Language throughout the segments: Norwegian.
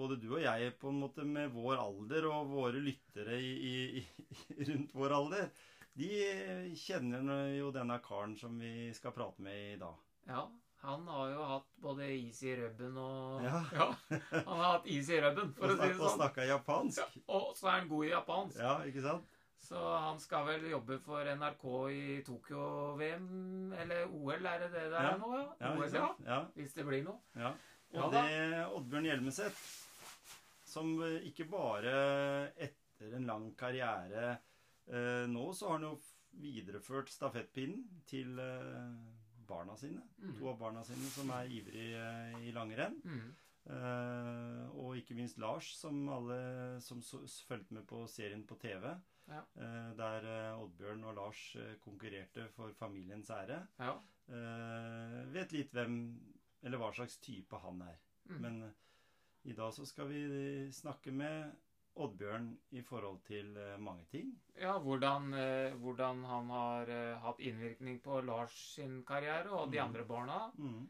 Både du og jeg, på en måte med vår alder, og våre lyttere i, i, rundt vår alder, de kjenner jo denne karen som vi skal prate med i dag. Ja, han har jo hatt både is i rubben og Ja. han har hatt is i rubben, for Og å si det sånn. og snakka japansk. Og så er han god i japansk. Ja, ikke sant? Så han skal vel jobbe for NRK i Tokyo-VM, eller OL, er det det det er Ja. nå? Ja, Ja, OL, ja. Ja, Hvis det blir noe. ja. Ja Og det Oddbjørn Hjelmeset, som eh, ikke bare etter en lang karriere eh, Nå så har han jo videreført stafettpinnen til eh, barna sine. Mm. To av barna sine som er ivrige eh, i langrenn. Mm. Eh, og ikke minst Lars, som alle som så, fulgte med på serien på TV. Ja. eh, der Oddbjørn og Lars konkurrerte for familiens ære. Ja. Vet litt hvem eller hva slags type han er. Mm. Men i dag så skal vi snakke med Oddbjørn i forhold til eh, mange ting. Ja, hvordan, eh, hvordan han har eh, hatt innvirkning på Lars sin karriere og de Mm. andre barna. Mm.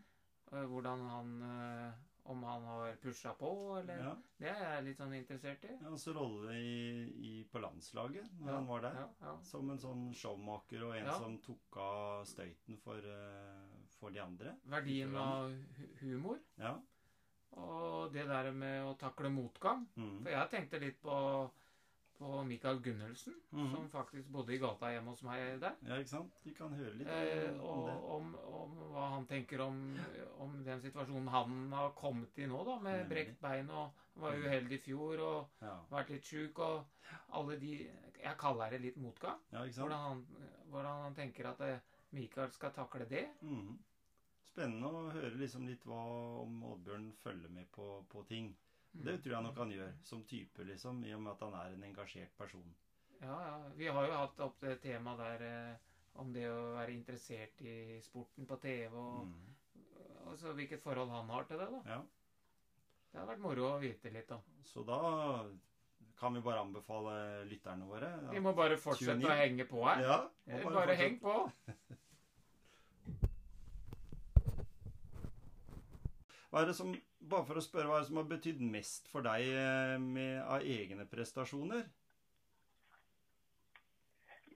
Hvordan han Om han har pusha på, eller Ja. Det er jeg litt sånn interessert i. Hans rolle i, i, på landslaget når Ja, han var der. Ja, ja. Som en sånn showmaker og en Ja. som tok av støyten for, for de andre. Verdien av humor. Ja. Og det der med å takle motgang. Mm. For jeg tenkte litt på, på Michael Gunnelsen, mm. som faktisk bodde i gata hjemme hos meg der. ja, ikke sant? Vi kan høre litt Eh, om det. om, om hva han tenker om, om den situasjonen han har kommet i nå, da, med brekt bein og var uheldig i fjor og Ja, vært litt sjuk og alle de Jeg kaller det litt motgang. ja ikke sant? Hvordan han, hvordan han tenker at eh, Michael skal takle det. Mhm. Spennende å høre liksom litt hva om Oddbjørn følger med på, på ting. Det tror jeg nok han gjør, som type, liksom, i og med at han er en engasjert person. Ja, ja. Vi har jo hatt opp det temaet der eh, om det å være interessert i sporten på TV, og Mm. altså, hvilket forhold han har til det. da. Ja. Det har vært moro å vite litt om. Så da kan vi bare anbefale lytterne våre. Vi må bare fortsette å henge på her. Ja, bare, Bare heng på. Hva er det som, bare for å spørre, hva er det som har betydd mest for deg eh, med, av egne prestasjoner?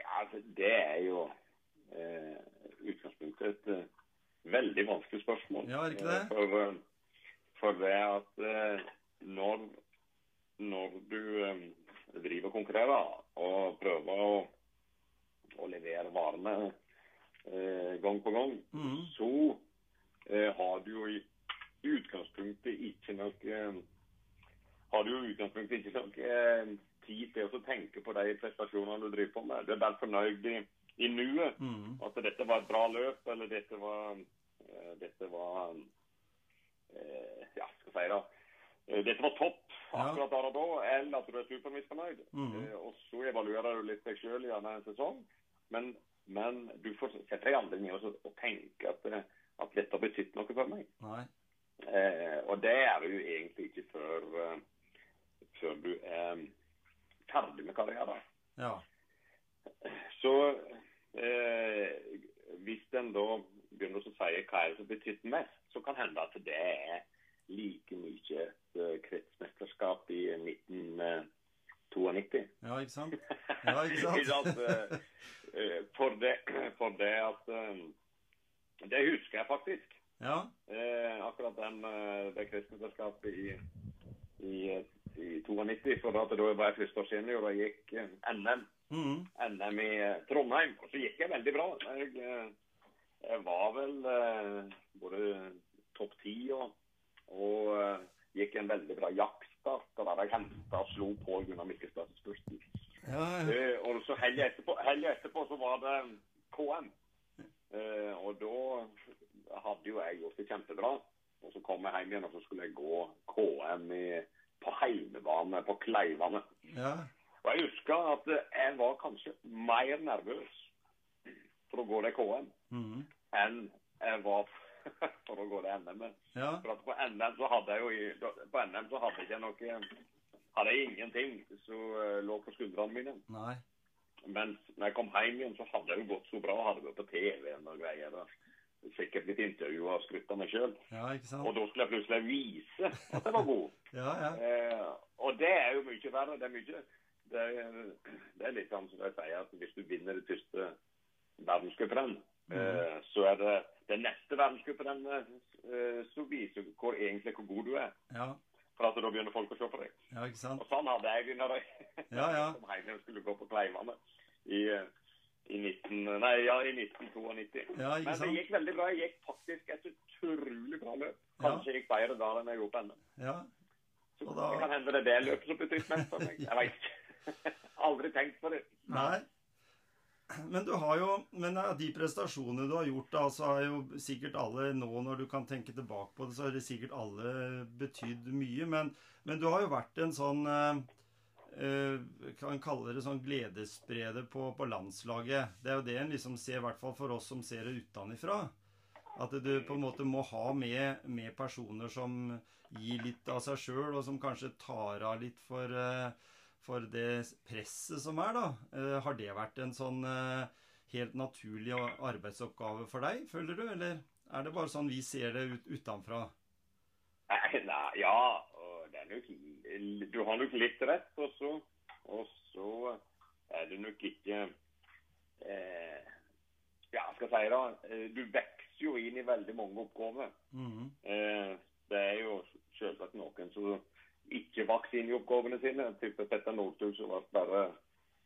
Ja, altså, det er jo eh, utgangspunktet et eh, veldig vanskelig spørsmål. Ja, er ikke det? Eh, For, eh, for det at eh, når, når du eh, driver og konkurrerer og prøver å, å levere varene gang på gang, Mhm. så har du jo i utgangspunktet ikke nok eh, har du i utgangspunktet ikke nok eh, tid til å tenke på de prestasjonene du driver på med. Du er bare fornøyd i, i nuet. Mm. At dette var et bra løp, eller dette var eh, Dette var eh, Ja, skal jeg si det. Dette var topp akkurat der og da, eller at du er supermisfornøyd. Mm. Eh, og så evaluerer du litt deg sjøl gjennom en sesong. Men, men du får setter deg andre ned og, tenke at, at dette har betydd noe for meg. Nei. Eh, og det er du egentlig ikke før, uh, før du er ferdig med karrieren. Ja. Så eh, hvis en da begynner å si hva er det som betyr mest, så kan hende at det er like mye et eh, kretsmesterskap i 1992. ja, ikke sant? Ja, ikke sant? Eh, eh, For det, for det at eh, Det husker jeg faktisk. Ja. Eh, akkurat den, eh, det kretsmesterskapet i, i, i 92. For at da var jeg første år senior og da gikk eh, NM. Mm. NM i Trondheim. Og så gikk jeg veldig bra. Jeg, jeg var vel både topp ti og, og gikk en veldig bra jaktstart. Og der jeg henta og slo på Gunnar til spurten. Ja, ja. Uh, og så helga etterpå, etterpå så var det KM. Uh, og da hadde jo jeg gjort det kjempebra. Og så kom jeg hjem igjen, og så skulle jeg gå KM i, på heimebane på Kleivane. ja. Og jeg husker at jeg var kanskje mer nervøs for å gå det KM Mhm. enn jeg var for å gå det NM. ja. For at på NM så hadde jeg jo på NM så hadde jeg noe hadde jeg ingenting som eh, lå på skuldrene mine. Nei. Mens når jeg kom hjem igjen, så hadde det jo gått så bra. Hadde vært på TV-en og greier. og Sikkert blitt intervju og skrytt av meg sjøl. Ja? Og da skulle jeg plutselig vise at jeg var god. Ja, ja. Eh, og det er jo mye verre. Det er mye Det er, det er litt sånn som jeg sier, at hvis du vinner det første verdenscuprenn, eh, så er det det neste verdenscuprennet eh, som viser hvor egentlig hvor god du er. Ja, For at da begynner folk å se på deg. ja ikke sant? Og sånn hadde jeg når jeg Ja, ja. som hjem skulle gå på Kleivane i, eh, i, 19, nei, ja, i 1992. Ja, Men det gikk veldig bra. Jeg gikk faktisk et utrolig bra løp. Kanskje ja. gikk bedre da enn jeg gjorde på NM. Ja. Så da- Det kan hende det er det løpet som betyr mest for meg. Jeg vet ikke. Aldri tenkt på det. Nei. Men du har jo Men de prestasjonene du har gjort, da, så har jo sikkert alle nå, når du kan tenke tilbake på det, så har det sikkert alle betydd mye. Men, men du har jo vært en sånn eh, Kan kalle det sånn gledesspreder på, på landslaget. Det er jo det en liksom ser, i hvert fall for oss som ser det utenfra. At du på en måte må ha med, med personer som gir litt av seg sjøl, og som kanskje tar av litt for eh, for det presset som er, da. Eh, har det vært en sånn eh, helt naturlig arbeidsoppgave for deg, føler du? Eller er det bare sånn vi ser det ut utenfra? Nei, nei, ja, og det er nok, du har nok litt rett, og så, og så er det nok ikke eh, Ja, skal jeg si da, eh, du vokser jo inn i veldig mange oppgaver. Mhm. Eh, det er jo selvsagt noen som ikke vokser inn i oppgavene sine. Type Petter Northug som var bare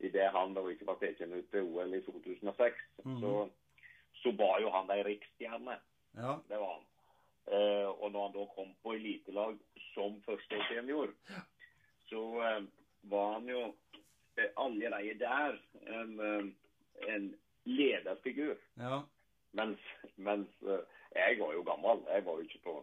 i det han da ikke var tatt ut til OL i 2006, Mhm. så, så var jo han ei riksstjerne. Ja. Det var han. Eh, og når han da kom på elitelag som førsteårssenior, så eh, var han jo eh, allerede der en, eh, en lederfigur. Ja. Mens, mens eh, jeg var jo gammel. Jeg var jo ikke på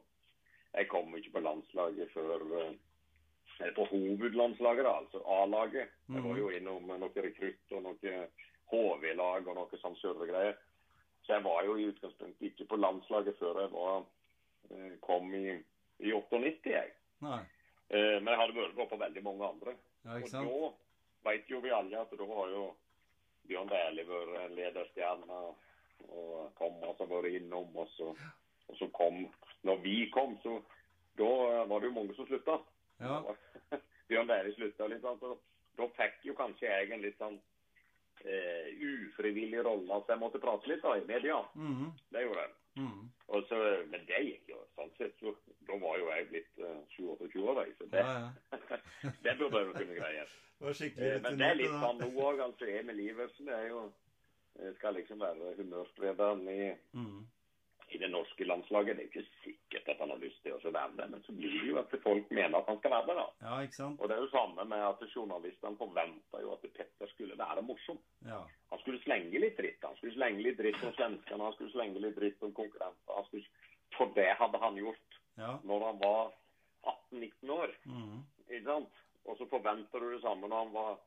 Jeg kom ikke på landslaget før eh, På hovedlandslaget, da, altså A-laget. Jeg var jo innom noe rekrutt og noe HV-lag og noe sånn surregreier. Så jeg var jo i utgangspunktet ikke på landslaget før jeg var, kom i, i 98, jeg. Nei. Eh, Men jeg hadde vært på veldig mange andre. Ja, Og da vet jo vi alle at da har jo Bjørn Dæhlie vært lederstjerne. Og Thomas har vært innom. Og så, og så kom Når vi kom, så da var det jo mange som slutta. Ja. Bjørn Dæhlie slutta litt. sånn, så Da fikk jo kanskje jeg en litt sånn eh, ufrivillig rolle at jeg måtte prate litt da, i media. Mhm. Det gjorde jeg. Og så, men det gikk jo sånn sett. Så, da var jo jeg blitt uh, 27 år, jeg, så det, Ja, ja. det burde jeg jo kunne greie. Eh, Men det er litt sånn nå òg. Altså, Emil Iversen er jo eh, skal liksom være humørsprederen i, Mhm. I det norske landslaget. Det er ikke sikkert at han har lyst til å være der, men så blir det jo at folk mener at han skal være der. da. Ja, ikke sant? Og det er jo samme med at journalistene forventa jo at Petter skulle være morsom. Ja. Han skulle slenge litt dritt. Han skulle slenge litt dritt om svenskene, han skulle slenge litt dritt om konkurrenter. Han skulle, for det hadde han gjort Ja. når han var 18-19 år. Mhm. ikke sant? Og så forventer du det samme når han var,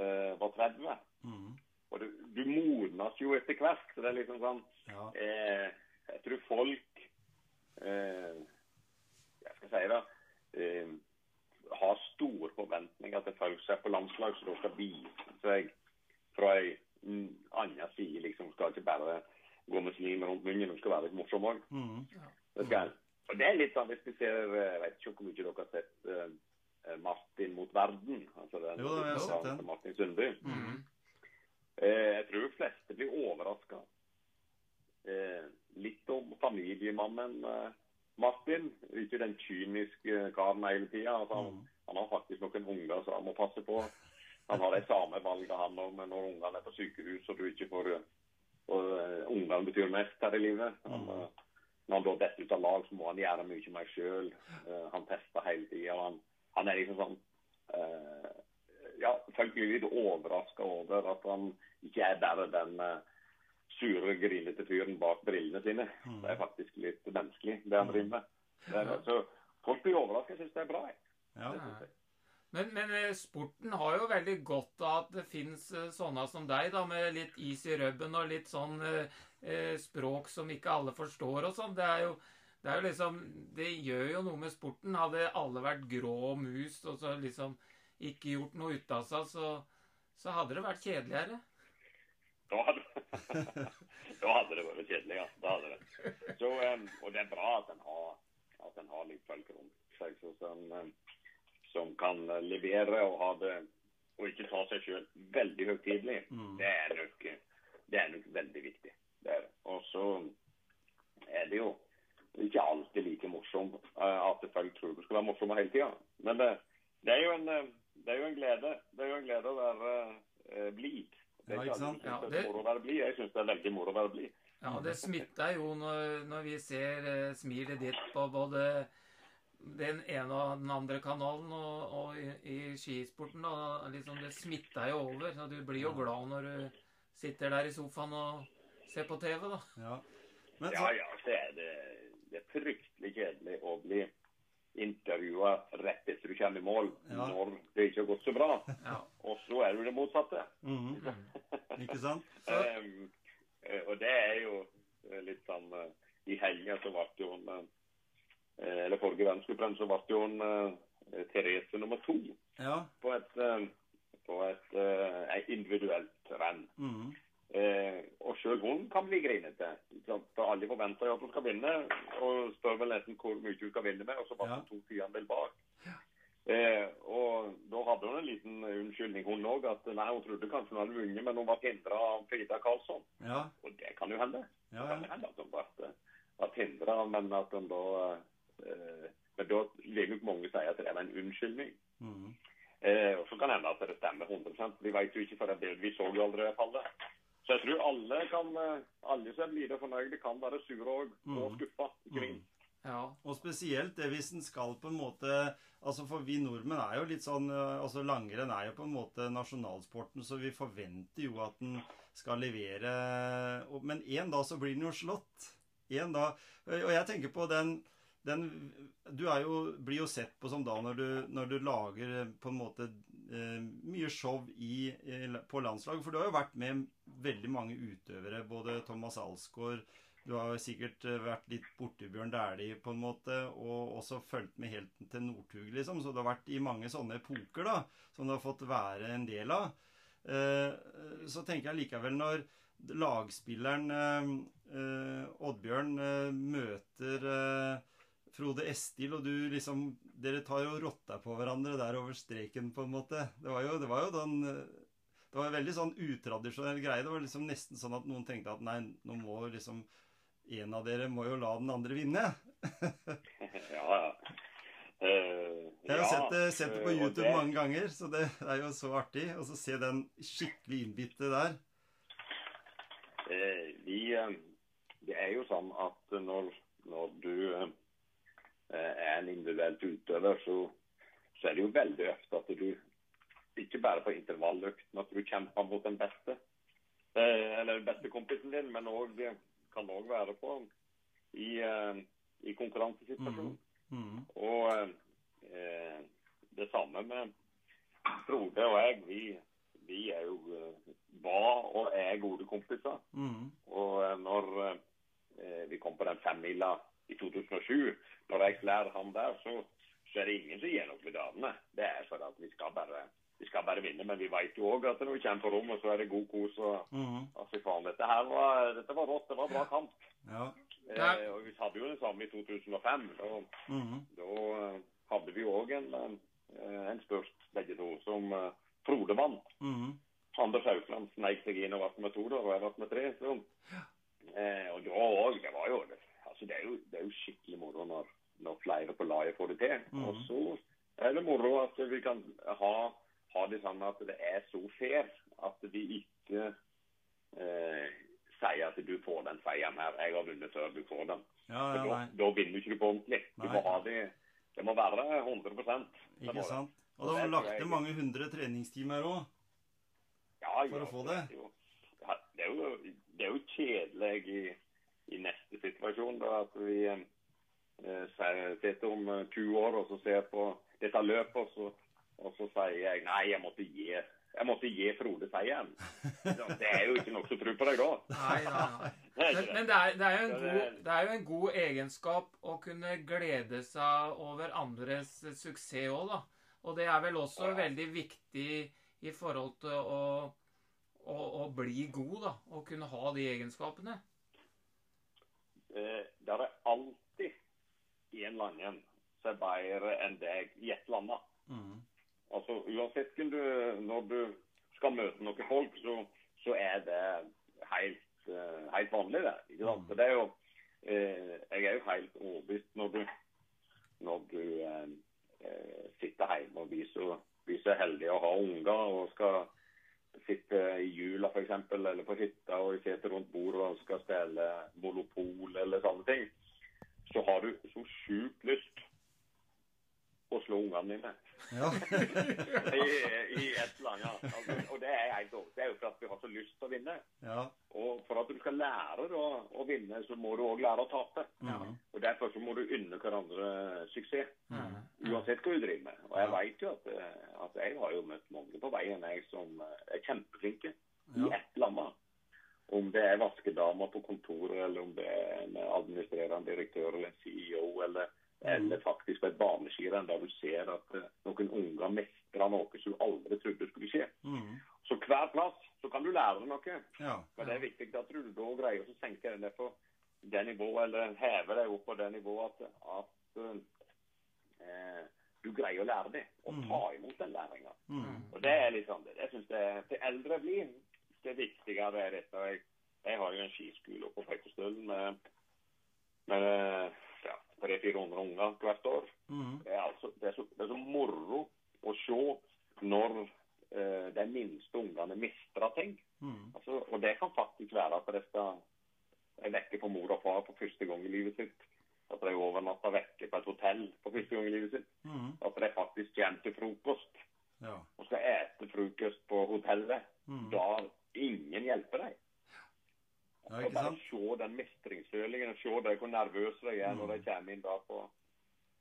uh, var 30. Mhm. Og du, du modnes jo etter hvert. Så det er liksom sånn Ja. eh, Jeg tror folk eh, Jeg skal si det eh, har store forventninger til folk som er på landslag, som skal vise seg fra ei mm, annen side. liksom Skal ikke bare gå med slim rundt munnen, de skal være litt morsomme òg. Og det er litt sånn hvis vi ser eh, Jeg vet ikke hvor mye dere har sett eh, Martin mot verden. altså den Jo, jeg har sett den. Martin Sundby. Mhm. Eh, jeg tror de fleste blir overraska. Eh, litt om familiemannen eh, Martin. Ikke den kyniske karen hele tida. Altså, han, Mhm. han har faktisk noen unger som han må passe på. Han har de samme valgene han òg, men når ungene er på sykehus og du ikke får eh, Ungene betyr mest her i livet. Han, Mhm. eh, når han da detter ut av lag, så må han gjøre mye mer sjøl. han tester hele tida. Han, han er liksom sånn uh, ja, folk blir litt overraska over at han ikke er bare den eh, sure, grinete fyren bak brillene sine. Mm. Det er faktisk litt menneskelig, det han driver med. Er, så folk blir overraska. Jeg syns det er bra. jeg. Ja. Det. Men, men eh, sporten har jo veldig godt av at det fins sånne som deg, da, med litt is i rubben og litt sånn eh, eh, språk som ikke alle forstår og sånn. Det er jo det er jo liksom Det gjør jo noe med sporten. Hadde alle vært grå mus og så liksom ikke gjort noe ut av seg, så, så hadde det vært kjedeligere. Da hadde, da hadde det vært kjedelig, ja. Da hadde det. Så, um, og det er bra at en har, at en har litt folk rundt seg så, som, um, som kan eh, levere og ha det og ikke ta seg sjøl veldig høytidelig. Mm. Det er nok, det er nok veldig viktig. Det er. Og så er det jo ikke alltid like morsomt eh, at folk tror du skal være morsom hele tida. Men det, det, er en, det er jo en glede. Det er jo en glede å være uh, blid. Ja, ikke sant? Ja, det. Jeg syns det er veldig moro å være blid. Ja, det smitter jo når, når vi ser eh, smilet ditt på både den ene og den andre kanalen og, og i, i skisporten. Da, liksom det smitter jo over. Så du blir jo glad når du sitter der i sofaen og ser på TV, da. ja. Men Ja, så, ja, det, er det, det er fryktelig kjedelig å bli intervjua rett etter du kommer i mål Ja. når det ikke har gått så bra. Ja. Og så er du det motsatte. Mm -hmm. Ikke sant? Eh, og det er jo eh, litt sånn uh, I helga så ble jo hun uh, Eller forrige verdenscuprenn så ble jo hun uh, Therese nummer to Ja. på et, på et individuelt renn. Mhm. Eh, og sjøl hun kan bli grinete. For alle forventer jo at hun skal vinne, og spør vel nesten hvor mye hun skal vinne med, og så var Ja. hun to tiendedel bak. Eh, og da hadde hun en liten unnskyldning, hun òg, at nei, hun trodde kanskje hun hadde vunnet, men hun var hindra av Frida Karlsson. Ja. Og det kan jo hende. Ja, Det kan hende at hun ble, ble hindra, men at hun da eh, Men da vil nok mange si at det er en unnskyldning. Mm. Eh, og så kan det hende at det stemmer 100% Vi vet jo ikke, for det, vi så jo aldri det fallet. Så jeg tror alle kan, eh, alle som er blide fornøyde, kan være sure og, og Mhm. skuffa. Mhm. Ja. Og spesielt det hvis en skal på en måte Altså For vi nordmenn er jo litt sånn eh, altså Langrenn er jo på en måte nasjonalsporten, så vi forventer jo at den skal levere Men en dag så blir den jo slått. En dag Og jeg tenker på den, den Du er jo, blir jo sett på som da når du, når du lager på en måte eh, mye show i, i, på landslaget. For du har jo vært med veldig mange utøvere. Både Thomas Alsgaard du har sikkert eh, vært litt borti Bjørn Dæhlie på en måte, og også fulgt med helt til Northug, liksom. Så du har vært i mange sånne epoker, da, som du har fått være en del av. Eh, så tenker jeg likevel når lagspilleren eh, Oddbjørn møter Frode Estil, og du liksom Dere tar jo rotta på hverandre der over streken, på en måte. Det var jo, det var jo den det var en veldig sånn utradisjonell greie. Det var liksom nesten sånn at noen tenkte at nei, nå må liksom en av dere må jo la den andre vinne. ja, ja. Uh, Jeg har ja, sett, det, sett det på eh, YouTube det- mange ganger, så det er jo så artig å så se den skikkelig innbitte der. Uh, vi, uh, det er jo sånn at når, når du er en individuelt utøver, så, så er det jo veldig ofte at du ikke bare på intervalløkten at du kjemper mot den beste, eh, eller den beste kompisen din, men òg kan òg være på i, eh, i konkurransesituasjonen. Mhm. Og eh, det samme med Frode og jeg. Vi, vi er jo eh, var og er gode kompiser. Mm. Og eh, når eh, vi kom på den femmila i 2007, når jeg slår han der, så, så er det ingen som gir noe medaljene. Det er for at vi skal bare vi skal bare vinne, men vi vet jo òg at når vi kommer på rommet, så er det god kos. og Mhm. altså, faen, dette her var, dette var rått. Det var bra kamp. Ja. Ja. Eh, og Vi hadde jo det samme i 2005. Da, -hmm. da eh, hadde vi òg en, eh, en spurt, begge to, som uh, Frode vant. Mhm. Anders Haukland sneik seg inn og ble med to, da, og jeg ble med tre. Så. Eh, og da òg, det var jo altså det er jo, det er jo skikkelig moro når, når flere på laget får det til. Mhm. Og så er det moro at vi kan ha, sånn at det er så fair at vi ikke eh, sier at du får den seieren her, jeg har vunnet før du får den. Ja, ja, da, vinner da vinner ikke du på ordentlig. Du Nei. må ha det, det må være 100 det Ikke sant? Og da har Det du lagt ned mange hundre treningstimer òg. Ja, For å få det det. er Det er jo, det er jo kjedelig i, i neste situasjon, da, at vi eh, sitter om eh, 20 år og så ser på dette løpet, og så, og så sier jeg nei, jeg måtte gi, jeg måtte gi Frode seieren. Det er jo ikke nok som tror på deg da. Nei, nei, nei. Det Men, men det. det, er, det, er jo en god, er- det er jo en god egenskap å kunne glede seg over andres suksess òg, da. Og det er vel også Ja. veldig viktig i forhold til å, å, å bli god, da. Å kunne ha de egenskapene. Eh, Det er alltid en eller annen som er bedre enn deg i et eller annet. Mm. Altså, uansett du, når du skal møte noen folk, så, så er det helt, eh, helt vanlig, det. Ikke sant? For det er jo, eh, jeg er jo helt overbevist når du, når du eh, eh, sitter hjemme og blir så heldig å ha unger og skal sitte i jula f.eks. eller på hytta og sitte rundt bordet og skal spille monopol eller sånne ting, så har du så sjukt lyst å slå ungene dine Ja. i, i et eller annet. Altså, og det er helt. Det er jo for at vi har så lyst til å vinne. ja. Og for at du skal lære da, å vinne, så må du òg lære å tape. Mm. Og Derfor så må du unne hverandre suksess, Mm. uansett hva du driver med. Og jeg Ja. vet jo at, at jeg har jo møtt mange på veien jeg som er kjempeflinke i Ja. et eller annet. Om det er vaskedama på kontoret, eller om det er en administrerende direktør eller en CEO, eller, eller faktisk på et baneskirenn der du ser at eh, noen unger mestrer noe som du aldri trodde skulle skje. Mm. Så hver plass så kan du lære noe. Ja. Men det er viktig at du da greier å senke deg ned på det nivået, eller heve deg opp på det nivået at, at eh, du greier å lære det, og Mm. ta imot den læringa. Mm. Og det er liksom det. Jeg synes det Til eldre blir, det viktigere er dette. Jeg, jeg har jo en skiskole oppe på Feiktestølen med, med ja, 300-400 unger hvert år. Mm. Det er, altså, det, er så, det er så moro å se når uh, de minste ungene mistrer ting. Mm. Altså, og det kan faktisk være at de skal vekke på mor og far for første gang i livet sitt. At de overnatter vekke på et hotell for første gang i livet sitt. Mm. At de faktisk kommer til frokost Ja. og skal ete frokost på hotellet. Mm. Da ingen hjelper deg. Ja, Og bare se den mestringsfølingen, og se det, hvor nervøse de er når Mm. de kommer inn da på,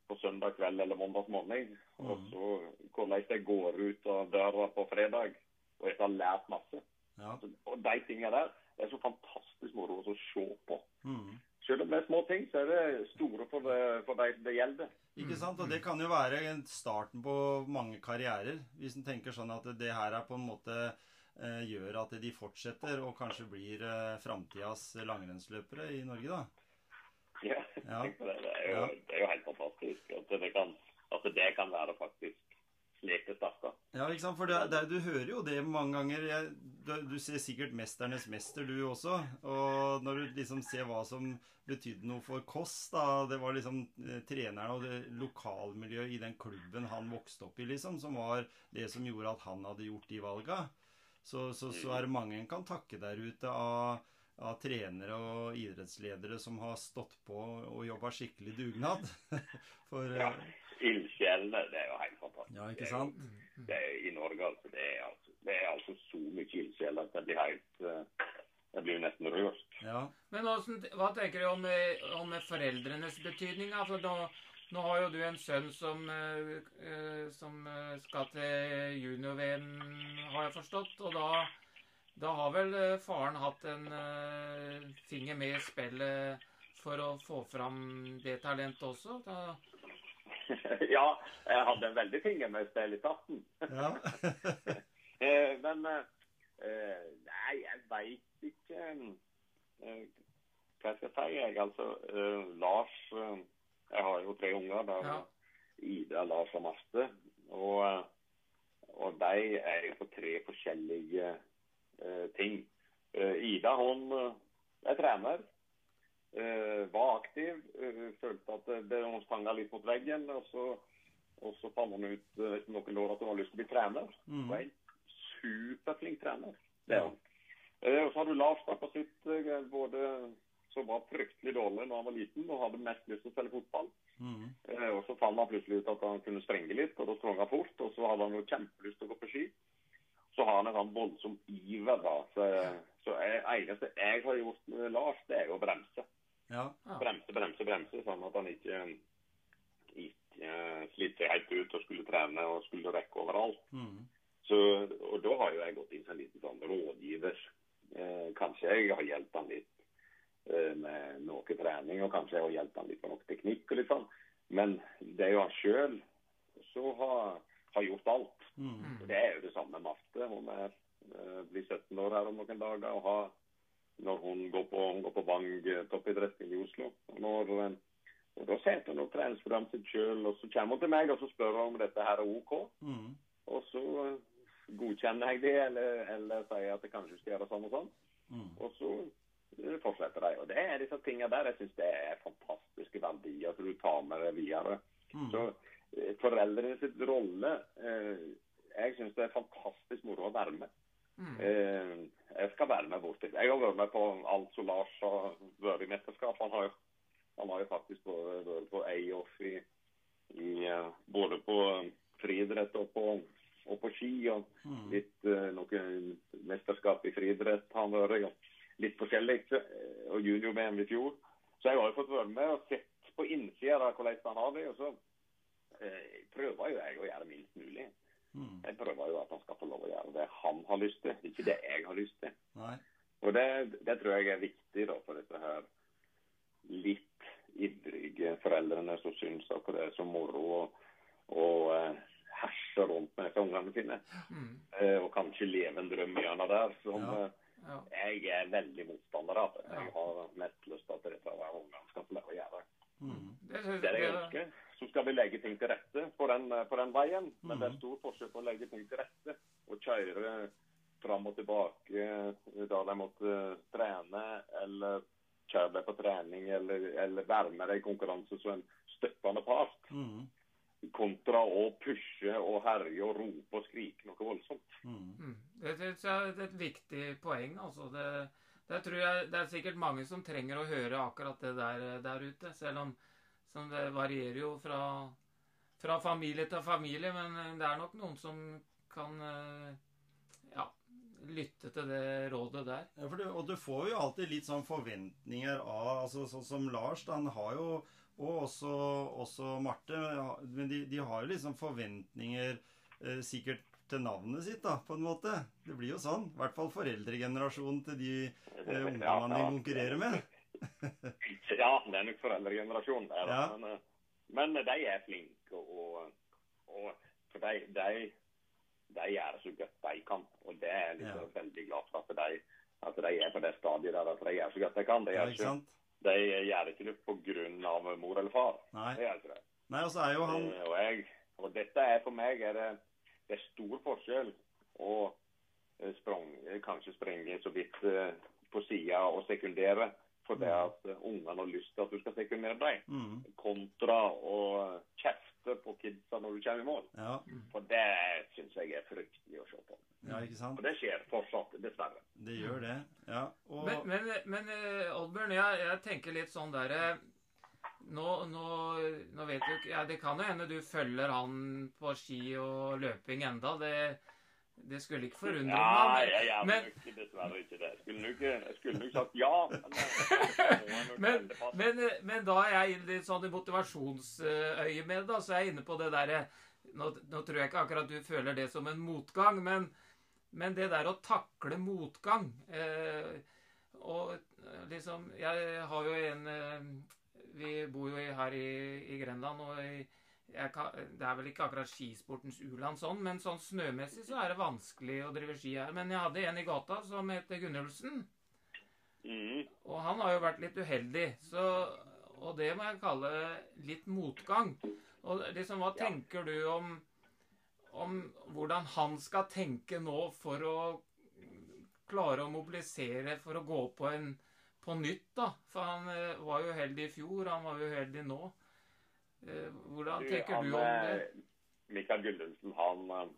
på søndag kveld eller mandag morgen. Og Mm. så hvordan de går ut av døra på fredag og jeg har lært masse. Ja. Så- Og de tingene der det er så fantastisk moro å se på. Mm. Selv om det er små ting, så er det store for, det, for de det gjelder. Ikke sant? Og det kan jo være starten på mange karrierer. Hvis en tenker sånn at det her er på en måte gjør at de fortsetter og kanskje blir eh, framtidas langrennsløpere i Norge, da. Ja, Ja. det. Det er, jo, det er jo helt fantastisk at det kan, at det kan være faktisk slik det starta. Ja, ikke sant? For det, det, du hører jo det mange ganger. Jeg, du, du ser sikkert 'Mesternes mester', du også. Og når du liksom ser hva som betydde noe for Kåss, da Det var liksom eh, treneren og det lokalmiljøet i den klubben han vokste opp i, liksom, som var det som gjorde at han hadde gjort de valga. Så, så, så er det mange en kan takke der ute av, av trenere og idrettsledere som har stått på og jobba skikkelig dugnad. For eh, Ja. Ildsjelene, det er jo helt fantastisk. Ja, ikke Det er? Det er, I Norge, altså. Det er altså, det er altså så mye ildsjeler at det blir helt eh, Jeg blir jo nesten rørt. Ja. Men hva tenker du om, eh, om foreldrenes betydning? Altså, nå, nå har jo du en sønn som, eh, eh, som eh, skal til har jeg forstått. Og da, da har vel eh, faren hatt en uh, finger med i spillet for å få fram det talentet også? Da, ja, jeg hadde en veldig finger med spillet i starten. ja. Eh, Men Nei, jeg veit ikke eh, hva jeg skal si. Jeg, altså, Lars Jeg har jo tre unger. Da, Ja. Ida, Lars og Marte. Og, og de er på tre forskjellige eh, ting. Eh, Ida hun eh, er trener. Eh, var aktiv. eh, følte at det, hun stanga litt mot veggen. Og så, og så fant hun ut eh, etter noen år at hun hadde lyst til å bli trener. Mm. Hun er en superflink trener. Det er hun. Og så har du Lars da på sitt både som var fryktelig dårlig når han var liten og hadde mest lyst til å spille fotball. Mm. Eh, og så fant han plutselig ut at han kunne sprenge litt, og da sprang han fort. Og så hadde han jo kjempelyst til å gå på ski. Så har han en sånn voldsom iver, da. Så, så jeg, eneste jeg har gjort med Lars, det er jo å bremse. Ja. Ja. Bremse, bremse, bremse, sånn at han ikke, ikke eh, sliter seg helt ut og skulle trene og skulle rekke overalt. Mm. Så, og da har jo jeg gått inn som en liten sånn rådgiver. Eh, kanskje jeg har hjulpet han litt eh, med noe trening, og kanskje å hjelpe han litt med noe teknikk og litt sånn. Men det er jo han sjøl som har, har gjort alt. Mm. Det er jo det samme med Marte. Hun er, eh, blir 17 år her om noen dager. og har når hun går på, hun går på Bang eh, toppidrett i Oslo. Og, når, eh, og Da setter hun opp treningsprogrammet sitt sjøl, og så kommer hun til meg og så spør hun om dette her er OK. Mm. Og så eh, godkjenner jeg det, eller, eller sier at jeg kanskje skal gjøre sånn og sånn. Mm. Og så eh, fortsetter de. Og det er disse tingene der jeg syns det er fantastiske verdier som du tar med deg videre. Mm. Så eh, foreldrene sitt rolle eh, Jeg syns det er fantastisk moro å være med. Mm. Eh, jeg skal være med borti. Jeg har vært med på alt som Lars har vært i mesterskap. Han har jo, han har jo faktisk vært på A-off i, i eh, både på friidrett og på, og på ski. og Mm. litt uh, noe mesterskap i friidrett har han vært. Litt forskjellig. eh, Og junior-VM i fjor. Så jeg har jo fått være med og sett på innsida av hvordan han har det. Og så eh, prøver jo jeg å gjøre minst mulig. Mm. Jeg prøver jo at han skal få lov å gjøre det han har lyst til, ikke det jeg har lyst til. Nei. Og det, det tror jeg er viktig da for disse her litt ivrige foreldrene som syns at det er så moro å, å eh, herse rundt med disse ungene sine. Mm. Eh, og kanskje leve en drøm gjennom der som Ja. Eh, Ja. jeg er veldig motstander av. det. Jeg har mest lyst til at dette her ungene skal få lov å gjøre. Mm. Det, Det er det jeg ønsker. Så skal vi legge ting til rette på den, på den veien. Men det Mhm. er stor forskjell på å legge ting til rette og kjøre fram og tilbake da de måtte trene, eller kjøre deg på trening, eller, eller være med deg i konkurranse som en støttende part, Mm. Kontra å pushe og herje og rope og skrike noe voldsomt. Mm. Mm. Det synes jeg er et viktig poeng. altså. Det, det jeg det er sikkert mange som trenger å høre akkurat det der, der ute. Selv om som det varierer jo fra, fra familie til familie. Men eh, det er nok noen som kan eh, ja, lytte til det rådet der. Ja, for du, og du får jo alltid litt sånn forventninger av altså Sånn som Lars, da, han har jo Og også, også Marte. Men de, de har jo liksom forventninger eh, sikkert til navnet sitt, da, på en måte. Det blir jo sånn. I hvert fall foreldregenerasjonen til de eh, ungdommene de konkurrerer med. Ja, det er nok foreldregenerasjonen. det er. Ja. Men, eh, men de er flinke, og, og for de, de, de gjør så godt de kan. Og det er jeg liksom veldig glad for at de, at de er på det stadiet der at de gjør så godt de kan. De, Ja, gjør ikke? De gjør ikke det på grunn av mor eller far. Nei. Det gjør ikke det. Nei, og så er jo han Eh, Og, jeg, og dette er for meg er det, det er stor forskjell å eh, sprang, kanskje sprenge så vidt eh, på sida og sekundere for det Mm. at eh, ungene har lyst til at du skal sekundere dem, mm, kontra å kjefte på kidsa når du kommer i mål. Ja, For det syns jeg er fryktelig å se på. ja, ikke sant? Og det skjer fortsatt, dessverre. Det gjør det. Ja. Og Men, men, men eh, Oddbjørn, jeg, jeg tenker litt sånn derre nå, nå, nå vet du ikke ja, Det kan jo hende du følger han på ski og løping enda. Det, det skulle ikke forundre Ja, meg. jeg gjør men- ikke, dessverre ikke det. Jeg skulle nok, jeg skulle nok sagt ja. Men, jeg Men, men, da er jeg litt sånn i motivasjonsøyemed, da, så er jeg inne på det derre nå, nå tror jeg ikke akkurat du føler det som en motgang, men, men det der å takle motgang eh, Og eh, liksom Jeg har jo en eh, Vi bor jo her i, i Grenland, og i, jeg kan, det er vel ikke akkurat skisportens u-land sånn, men sånn snømessig så er det vanskelig å drive ski her. Men jeg hadde en i gata som heter Gunnulfsen. Mm. Og han har jo vært litt uheldig, så, og det må jeg kalle litt motgang. Og liksom, hva tenker du om, om hvordan han skal tenke nå for å klare å mobilisere for å gå på en på nytt, da? For han eh, var jo uheldig i fjor, han var jo uheldig nå. Eh, hvordan tenker du om det? eh, Mikael Gullumsen, han eh,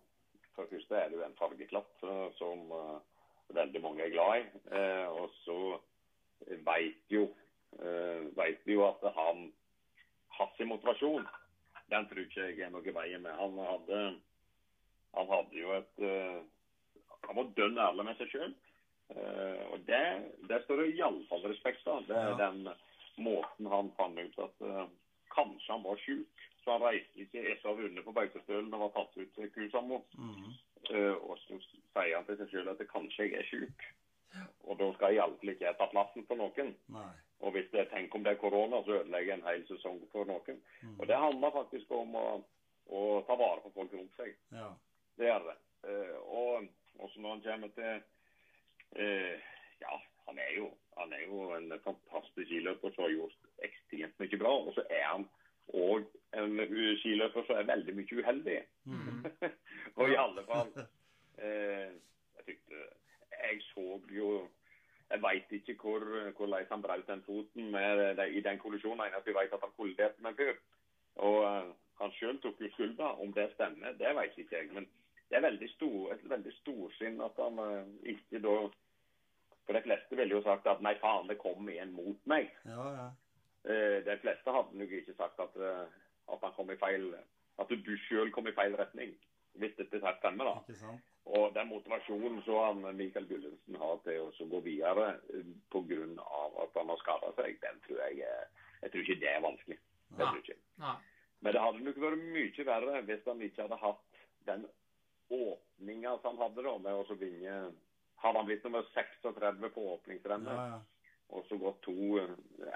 For det første er det jo en fargeklatt som veldig mange er glad i. Og så veit jo, vet jo at han hans motivasjon, den tror ikke jeg er noe i veien med. Han hadde, han hadde jo et Han var dønn ærlig med seg sjøl. og det, det står det iallfall respekt av. Det er den måten han fant ut at kanskje han var sjuk. Så han reiste ikke etter å ha vunnet på Beitostølen og var tatt ut til Kusamo. Mm. Uh, og så sier han til seg sjøl at kanskje jeg er sjuk. Og da skal iallfall ikke jeg ta plassen for noen. Nei. Og hvis det tenk om det er korona, så ødelegger jeg en hel sesong for noen. Mm. Og det handler faktisk om å, å ta vare på folk rundt seg. Ja. Det gjør det. Uh, og også når han kommer til uh, Ja, han er jo han er jo en fantastisk skiløper som har gjort ekstremt mye bra. Og så er han òg en skiløper som er veldig mye uheldig. Mm. og i alle fall eh, Jeg tykte Jeg så jo Jeg veit ikke hvor, hvordan han brøt den foten med, det- i den kollisjonen. Eneste jeg vet at han kolliderte med en. Og eh, han sjøl tok jo skylda. Om det stemmer, det vet ikke jeg. Men det er veldig stor, et veldig storsinn at han eh, ikke da For de fleste ville jo sagt at nei, faen, det kom en mot meg. Ja, ja. Eh, de fleste hadde nok ikke sagt at, eh, at han kom i feil At du sjøl kom i feil retning. Hvis dette stemmer, da. Ikke sant? Og den motivasjonen så han Mikael Gullensen har til å gå videre eh, pga. at han har skada seg, den tror jeg Jeg tror ikke det er vanskelig. Det tror jeg ikke. Men det hadde nok vært mye verre hvis han ikke hadde hatt den åpninga som han hadde da, med å vinne Hadde han blitt nummer 36 på åpningsrennet Ja, ja. og så gått to,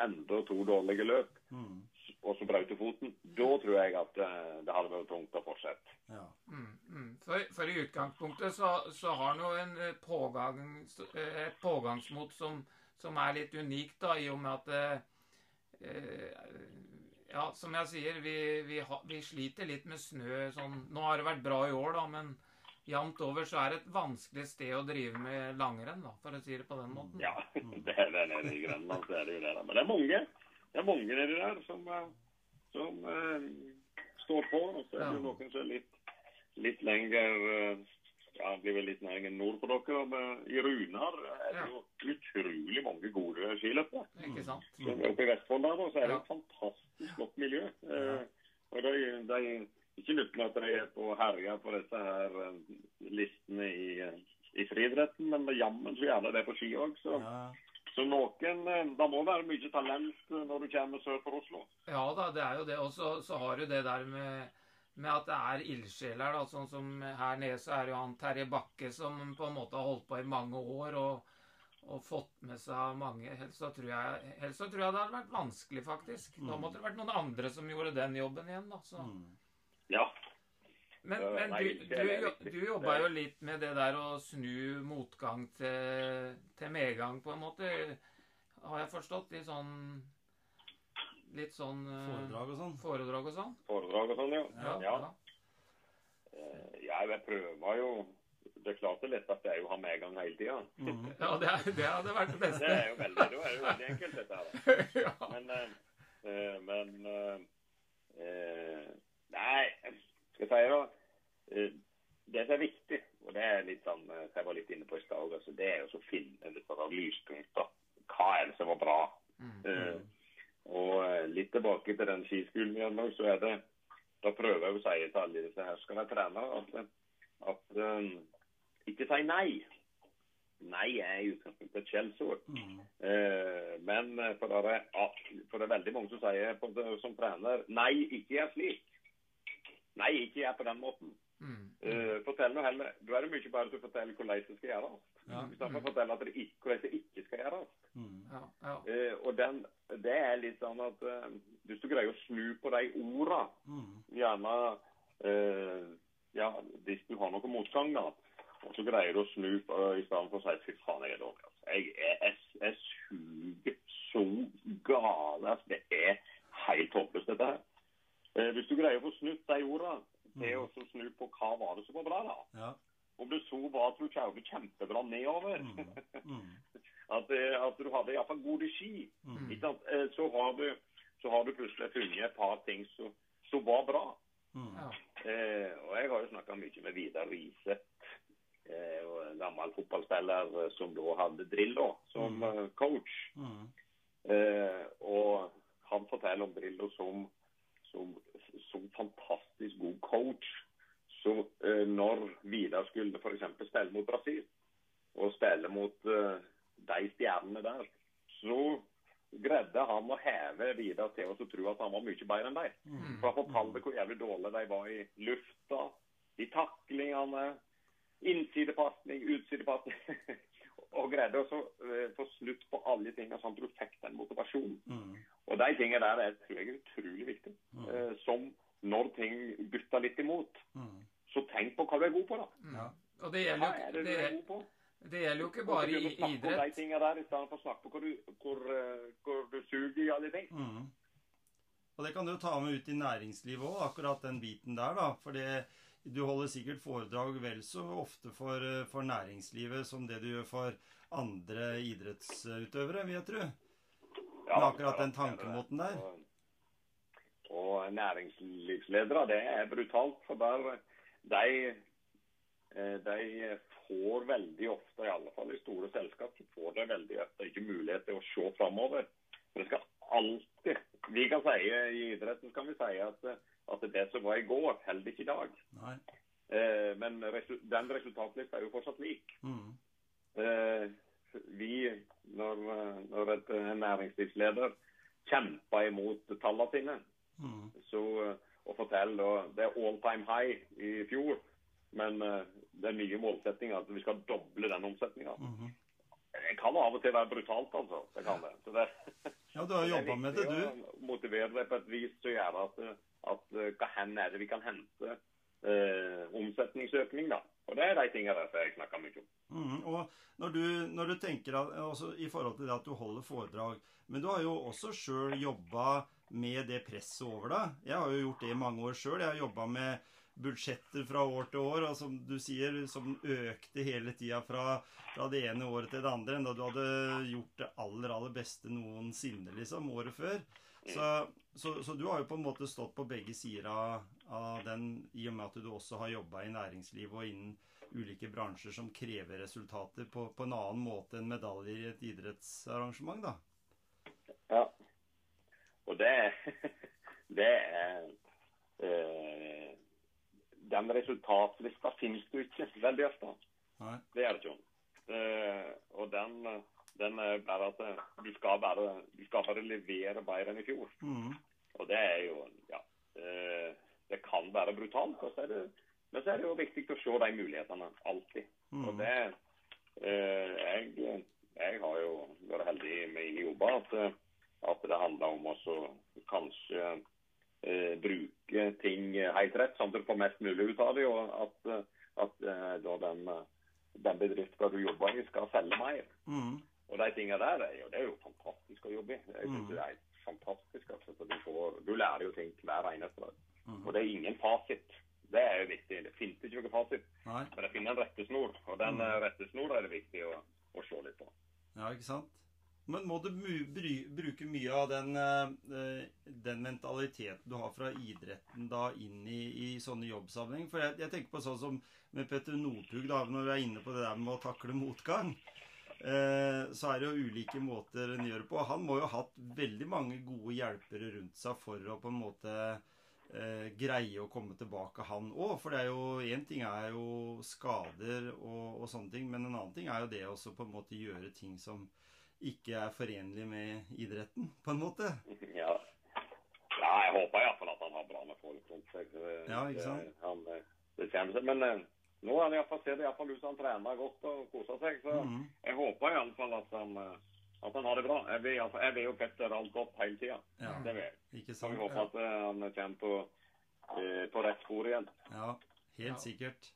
enda to dårlige løp, mm. og så brøt foten, da tror jeg at eh, det hadde vært tungt å fortsette. Ja. Mm, mm. For, for i utgangspunktet så, så har han jo en eh, pågang, eh, et pågangsmot som, som er litt unikt, da, i og med at eh, eh, Ja, som jeg sier, vi, vi, ha, vi sliter litt med snø sånn Nå har det vært bra i år, da, men jevnt over så er det et vanskelig sted å drive med langrenn, da, for å si det på den måten. Ja, det er det nede i Grønland. så er det jo det. da. Men det er mange det er mange nedi der som, eh, som eh, står på. Og så er det jo Ja. noen som er litt, litt lenger eh, ja, det blir vel litt lenger nord på dere. Men i Runar er det Ja. jo utrolig mange gode skiløpere. Ikke sant? Oppe i Vestfold der da, så er det Ja. et fantastisk flott miljø. Eh, og de, de ikke med at de er på herja på disse her eh, listene i, eh, i friidretten, men jammen så gjerne det på ski òg. Så, ja. så noen eh, Det må være mye talent når du kommer sør for Oslo. Ja da, det er jo det. Og så, så har du det der med, med at det er ildsjeler. da, Sånn som her nede så er det jo han Terje Bakke som på en måte har holdt på i mange år og, og fått med seg mange. Helst så tror jeg, helst så tror jeg det hadde vært vanskelig, faktisk. Da Mm. måtte det vært noen andre som gjorde den jobben igjen. da. Så. Mhm. Ja. Men, men du, det du, du jobba jo litt med det der å snu motgang til, til medgang, på en måte. Har jeg forstått? I sånn Litt sånn eh, Foredrag og sånn. Foredrag og sånn? Foredrag og sånn, ja. Ja. ja. ja. Eh, jeg prøver jo Det er klart det letteste er jo å ha medgang hele tida. Mm. Ja, det, er, det hadde vært det Det beste. er jo veldig, det er jo veldig enkelt, dette her. ja. Men, eh, men eh, Nei, skal jeg si da eh, Det som er viktig, og det er litt sånn eh, som jeg var litt inne på i stad, altså, det er å finne litt sånn lyspunkter. Hva er det som var bra? Mm. Uh, og litt tilbake til den skiskolen igjen, nå, så er det Da prøver jeg å si til alle disse her skal være trenere at, at um, ikke si nei. Nei er i utgangspunktet et skjellsord. Mm. Uh, men for det, er, for det er veldig mange som sier på, som trener nei, ikke er slik. Nei, ikke gjør på den måten. Mm. Uh, fortell nå heller. Da er det mye bare til å fortelle hvordan det skal gjøres. Ja. I stedet for å fortelle at det ikke, hvordan det ikke skal gjøres. Mm. Ja, ja. Uh, og den, det er litt sånn at uh, hvis du greier å snu på de orda, mm. gjerne eh, ja, hvis du har noe motgang, da, og så greier du å snu på, i stedet for å si fy faen, jeg er dårlig. Altså. Jeg er, jeg, jeg suger så gale. Altså. Det er helt håpløst, dette her. Eh, hvis du greier å få snudd de ordene til å så snu på hva var det som var bra, da. Ja. Om det så var at du kjørte kjempebra nedover, mm. Mm. at, eh, at du hadde iallfall gode ski, mm. ikke sant? Eh, så, har du, så har du plutselig funnet et par ting som, som var bra. Mhm. ja. Eh, og jeg har jo snakka mye med Vidar Riise, Eh, en gammel fotballspiller som da hadde Drillo som Mm. coach. Mm. Eh, og han forteller om Drillo som, som, som fantastisk god coach. Så eh, når Vidar skulle f.eks. spille mot Brasil, og spille mot eh, de stjernene der, så greide han å heve Vidar til oss og tro at han var mye bedre enn dem. Mm. For han fortalte hvor jævlig dårlig de var i lufta, i taklingene, innsidepasning, utsidepasning. og greide å eh, få slutt på alle tingene sånn at du fikk den motivasjonen. Mm. Og de tingene der er, tror jeg er utrolig viktig. Mm. Eh, som når ting butter litt imot, Mm. så tenk på hva du er god på, da. Ja. Og det Hva gjelder, er jo, det du er god på? det gjelder jo ikke bare i idrett. om de tingene der, i stedet for å snakke på hvor du, hvor, eh, hvor du suger i alle ting. Mm. Og det kan du jo ta med ut i næringslivet òg, akkurat den biten der, da. For det, du holder sikkert foredrag vel så ofte for, eh, for næringslivet som det du gjør for andre idrettsutøvere, vil jeg tro. Ja, Med akkurat den det det. tankemåten der. Og, og næringslivsledere, det er brutalt. For der de, eh, de får veldig ofte, i alle fall i store selskap, så får de veldig ofte ikke mulighet til å se framover. For det skal alltid Vi kan si i idretten kan vi si at, at det som var i går, holder ikke i dag. Eh, men resu den resultatlista er jo fortsatt lik. Mm. Eh, vi, når, når et, næringslivsleder kjemper imot tallene sine, Mm. så, eh, og forteller at det er all time high i fjor, men det den nye målsettinga at vi skal doble den omsetninga. Mhm. Det kan av og til være brutalt, altså. Det kan det. Så det, Ja, du har jobba med det, du. å motivere deg på et vis å gjøre at, at eh, hva hen er det vi kan hente eh, omsetningsøkning, da. Og det er de tingene der som jeg snakker mye om. Mhm. Og når du, når du tenker at, altså, i forhold til det at du holder foredrag Men du har jo også sjøl jobba med det presset over deg. Jeg har jo gjort det i mange år sjøl. Jeg har jobba med budsjetter fra år til år, og som du sier, som økte hele tida fra, fra det ene året til det andre, enda du hadde gjort det aller, aller beste noensinne, liksom, året før. Så, så, så du har jo på en måte stått på begge sider av, av den, i og med at du også har jobba i næringslivet og innen ulike bransjer som krever resultater på, på en annen måte enn medaljer i et idrettsarrangement, da. Ja. Og det, det er øh, Den resultatlista finnes du ikke veldig ofte. Det er det ikke. Uh, og den, den er bare at eh, du skal bare, du skal bare levere bedre enn i fjor. Mm. Og det er jo Ja. Eh, det kan være brutalt. Og så er det, men så er det jo viktig å se de mulighetene alltid. Og Mhm. det eh, jeg, jeg har jo vært heldig med mine jobber at, eh, at det handler om å kanskje eh, bruke ting helt rett, sånn at du får mest mulig ut av det. Og at, eh, at eh, da den, eh, den bedriften du jobber i, skal selge mer. Mhm. Og de tingene der er jo, det er jo fantastisk å jobbe i. Jeg synes Mm. det er fantastisk. Altså, du, får, du lærer jo ting hver eneste dag. Mm. Og det er ingen fasit. Det er jo viktig. Det finnes ikke noen fasit. Nei. Men det finnes en rettesnor, og den Mm. rettesnora er det viktig å, å se litt på. Ja, ikke sant? Men må du bruke mye av den, eh, den mentaliteten du har fra idretten da inn i, i sånne jobbsammenheng? For jeg, jeg tenker på sånn som med Petter Northug, da, når vi er inne på det der med å takle motgang. Eh, så er det jo ulike måter en gjør det på. Han må jo ha hatt veldig mange gode hjelpere rundt seg for å på en måte eh, greie å komme tilbake, han òg. For det er jo én ting er jo skader og, og sånne ting, men en annen ting er jo det også på en måte gjøre ting som ikke er forenlig med idretten, på en måte. Ja, ja jeg håper iallfall at han har bra med folk rundt seg. Ja, ikke sant? Han, eh, det kommer seg. Men eh, nå er det iallfall, ser det iallfall ut som han trener godt og koser seg. Så Mhm. jeg håper iallfall at han eh, at han har det bra. Jeg vil, jeg vil jo Petter alt godt hele tida. Ja, Det vil jeg. ikke Så jeg sant? håper at eh, han kommer på, eh, på rett spor igjen. Ja, helt Ja. sikkert.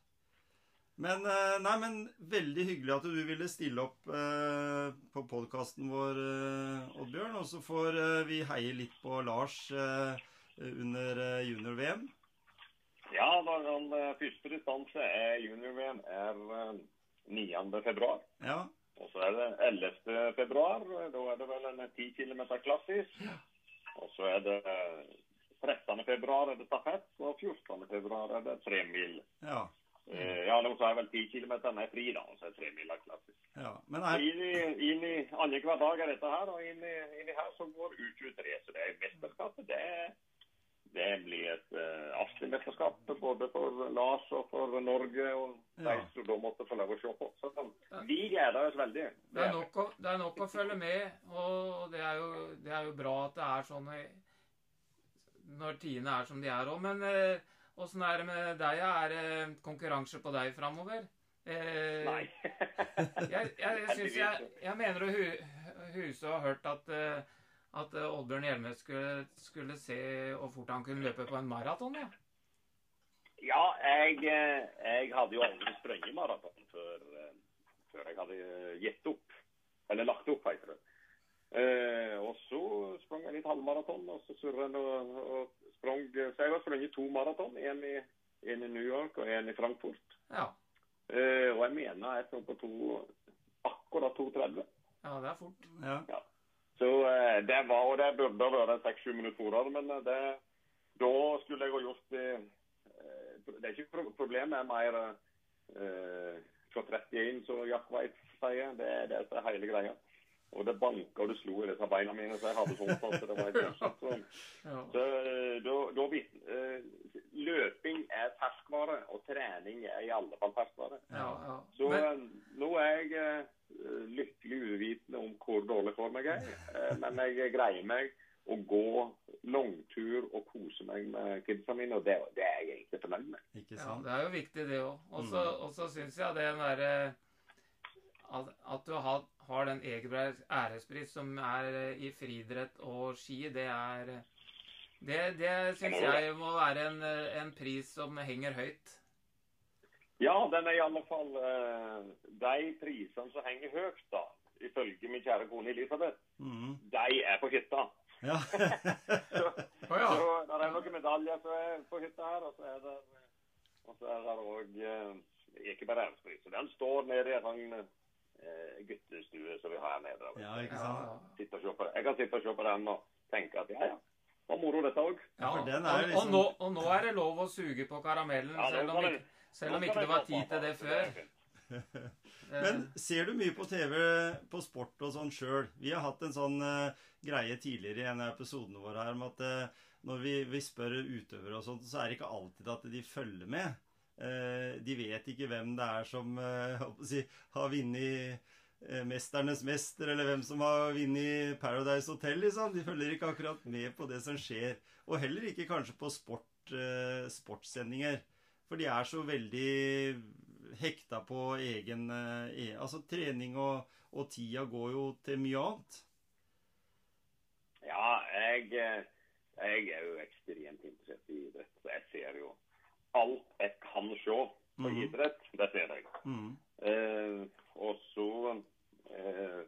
Men, eh, nei, men veldig hyggelig at du ville stille opp eh, på podkasten vår, eh, Oddbjørn. Og så får eh, vi heie litt på Lars eh, under eh, junior-VM. Ja, da, den eh, første distanse er junior-VM er eh, 9. februar. Ja. Og så er det 11. februar. Da er det vel en 10 km klassisk. Og så er det eh, 13. februar er det stafett, og 14. februar er det tremil. ja. Eh, ja, nå så er vel 10 km er fri, da. Og så er tremila klassisk. Ja. Men er, Inn i, inn i annenhver dag er dette her, og inn i, inn i her så går U23. Så det er mesterskapet. Det, det blir et uh, artig mesterskap både for Lars og for Norge og de Ja. som da måtte få lov å se på. Så vi gleder oss veldig. Det er, nok å, det er nok å følge med, og det er jo, det er jo bra at det er sånn når tidene er som de er òg. Men eh, åssen er det med deg? Er det konkurranse på deg framover? Eh, Nei. jeg, jeg, jeg, jeg, mener å hu, huse og har hørt at, eh, at eh, Oddbjørn Hjelmes skulle, skulle se hvor fort han kunne løpe på en maraton. Ja. Ja, jeg, eh, jeg hadde jo aldri sprunget maraton før, eh, før jeg hadde gitt opp. Eller lagt opp, heter det. Eh, og så sprang jeg litt halvmaraton, og så surra jeg og, og sprang Så jeg har sprunget to maraton. En i, i New York og en i Frankfurt. Ja. Eh, og jeg mener jeg sprang på to akkurat 2,30. ja, det er fort. ja. Så eh, det var, og det burde være seks-sju minutter fortere, men eh, det, da skulle jeg ha gjort det eh, Det er ikke pro- problemet, er mer eh, 31, som Jack White sier. Det det er hele greia. Og det banka og det slo i disse beina mine, så jeg hadde sånn vondt at det var helt voldsomt. Så, så eh, da, eh, Løping er ferskvare, og trening er i alle fall ferskvare. Ja, ja. Så Men, eh, nå er jeg uh, lykkelig uvitende om hvor dårlig form jeg er. uh, men jeg greier meg å gå langtur og kose meg med kidsa mine, og det, det er jeg egentlig fornøyd med. Ikke ja, det er jo viktig, det òg. Og Mm. så- Og syns jeg det derre at, at du har, har den Egebergs ærespris som er eh, i friidrett og ski, det er Det, det syns jeg må være en, eh, en pris som henger høyt. Ja, den er i alle fall eh, De prisene som henger høyt, da, ifølge min kjære kone Elisabeth, mm. de er på hytta. Ja. Så, oh, ja. så det er noen medaljer som er på hytta her, og så er det og så er det òg ikke bare ærespris. Så Den står nede i en guttestue som vi har her nede. ja, ikke sant? Ja. jeg kan sitte og se på den og tenke at ja, ja, det var moro dette òg. ja. og, liksom- og, nå, og nå er det lov å suge på karamellen, Ja, selv, om ikke, selv om ikke det var tid til det før. Eh, Men ser du mye på TV på sport og sånn sjøl? Vi har hatt en sånn uh, greie tidligere i en av episodene våre her om at uh, når vi, vi spør utøvere og sånt, så er det ikke alltid at de følger med. Eh, de vet ikke hvem det er som eh, si, har vunnet eh, 'Mesternes mester', eller hvem som har vunnet 'Paradise Hotel'. liksom. De følger ikke akkurat med på det som skjer. Og heller ikke kanskje på sport, sportssendinger. For de er så veldig hekta på egen e Altså trening og, og tida går jo til mye annet. Ja, jeg, jeg er jo ekstremt interessert i idrett. Så jeg ser jo alt jeg kan se på Mhm. idrett. Det ser jeg. Mm. Eh, og så eh,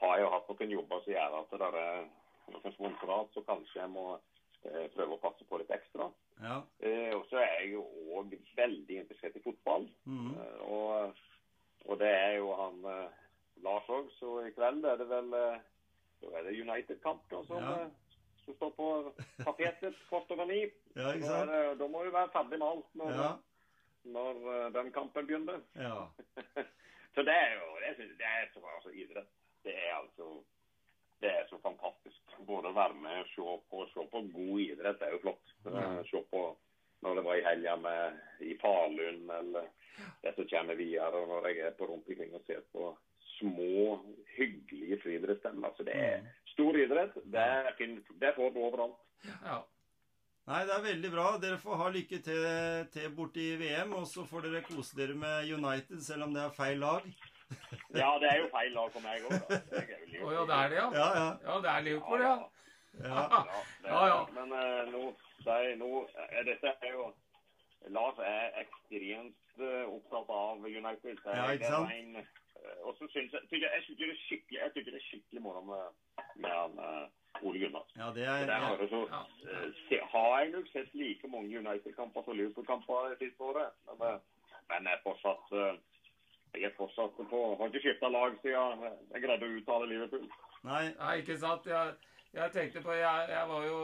har jeg jo hatt noen jobber som gjør at det er noen sponsorat, så kanskje jeg må eh, prøve å passe på litt ekstra. Ja. Eh, og så er jeg jo òg veldig interessert i fotball. Mm. Eh, og, og det er jo han eh, Lars òg, så i kveld er det vel eh, er det United-kamp som, Ja. Som står på tapetet kvart over ni. ja, ikke sant? Da, da må vi være ferdig med alt når, Ja. når eh, den kampen begynner. ja. så det er jo det, synes, det er så altså, idrett. Det er altså det er så fantastisk. Både å være med og se på, se på god idrett det er jo flott. Eh, Se på når det var i helga i Falun, eller det som kommer videre. og Når jeg er på rundt omkring og ser på små, hyggelige friidrettsstevner. Altså, det er stor idrett. Det, er, det får du overalt. ja. Nei, det er veldig bra. Dere får ha lykke til, til borti VM, og så får dere kose dere med United, selv om det er feil lag. Ja, det er jo feil lag for meg òg, da. Jeg er Å ja, det er det, ja? Ja, ja. Ja, det er Liverpool, ja. ja. Ja, det, Ja, ja. Men uh, nå, de, nå er dette er jo Lars er ekstremt uh, opptatt av United. så Ja, jeg- ikke det er sant? Eh, og så synes jeg, tykker, jeg synes det er skikkelig jeg synes det er skikkelig moro med, med han, eh, Ole Gunnar. Ja, det er det er ja. så, Ja. eh, se, har jeg nok sett like mange United-kamper som Liverpool-kamper det siste året. Men, men jeg er fortsatt jeg er fortsatt på Har ikke skifta lag siden jeg greide å uttale Liverpool. Nei, Nei, ikke sant? Jeg, jeg tenkte på jeg, jeg var jo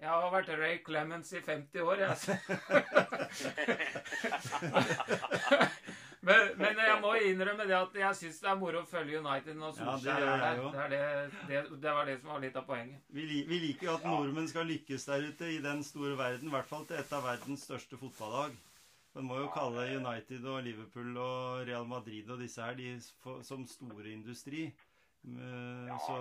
Jeg har vært Ray Clemens i 50 år, jeg. men, men jeg må innrømme det at jeg syns det er moro å følge United når Ja, det Solskjær gjør er der. Det, er det, det, det var det som var litt av poenget. Vi, vi liker jo at nordmenn skal lykkes der ute i den store verden. I hvert fall til et av verdens største fotballag. Man må jo kalle United og Liverpool og Real Madrid og disse her de for, som store industri. Eh, Så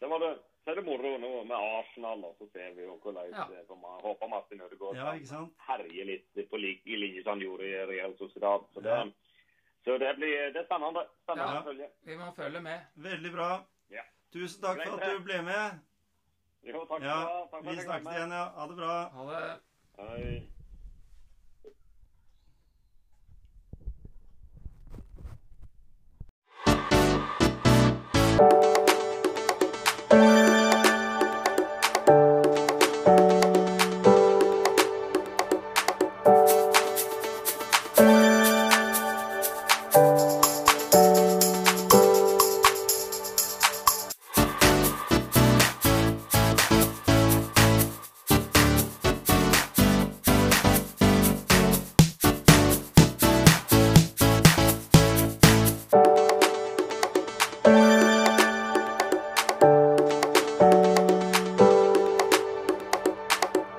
Det var det, så er det moro nå med Arsenal, og så ser vi jo hvordan ja. det kommer. Håper Martin Ødegaard ja, kan herje litt på like, linje som han gjorde i Real Sociedad. Så det, ja. så det blir det er spennende. spennende ja. å følge. Vi må følge med. Veldig bra. Ja. Tusen takk for at du ble med. Jo, takk for, ja, takk for Vi snakkes igjen, ja. Ha det bra. Ha det. Hei. thank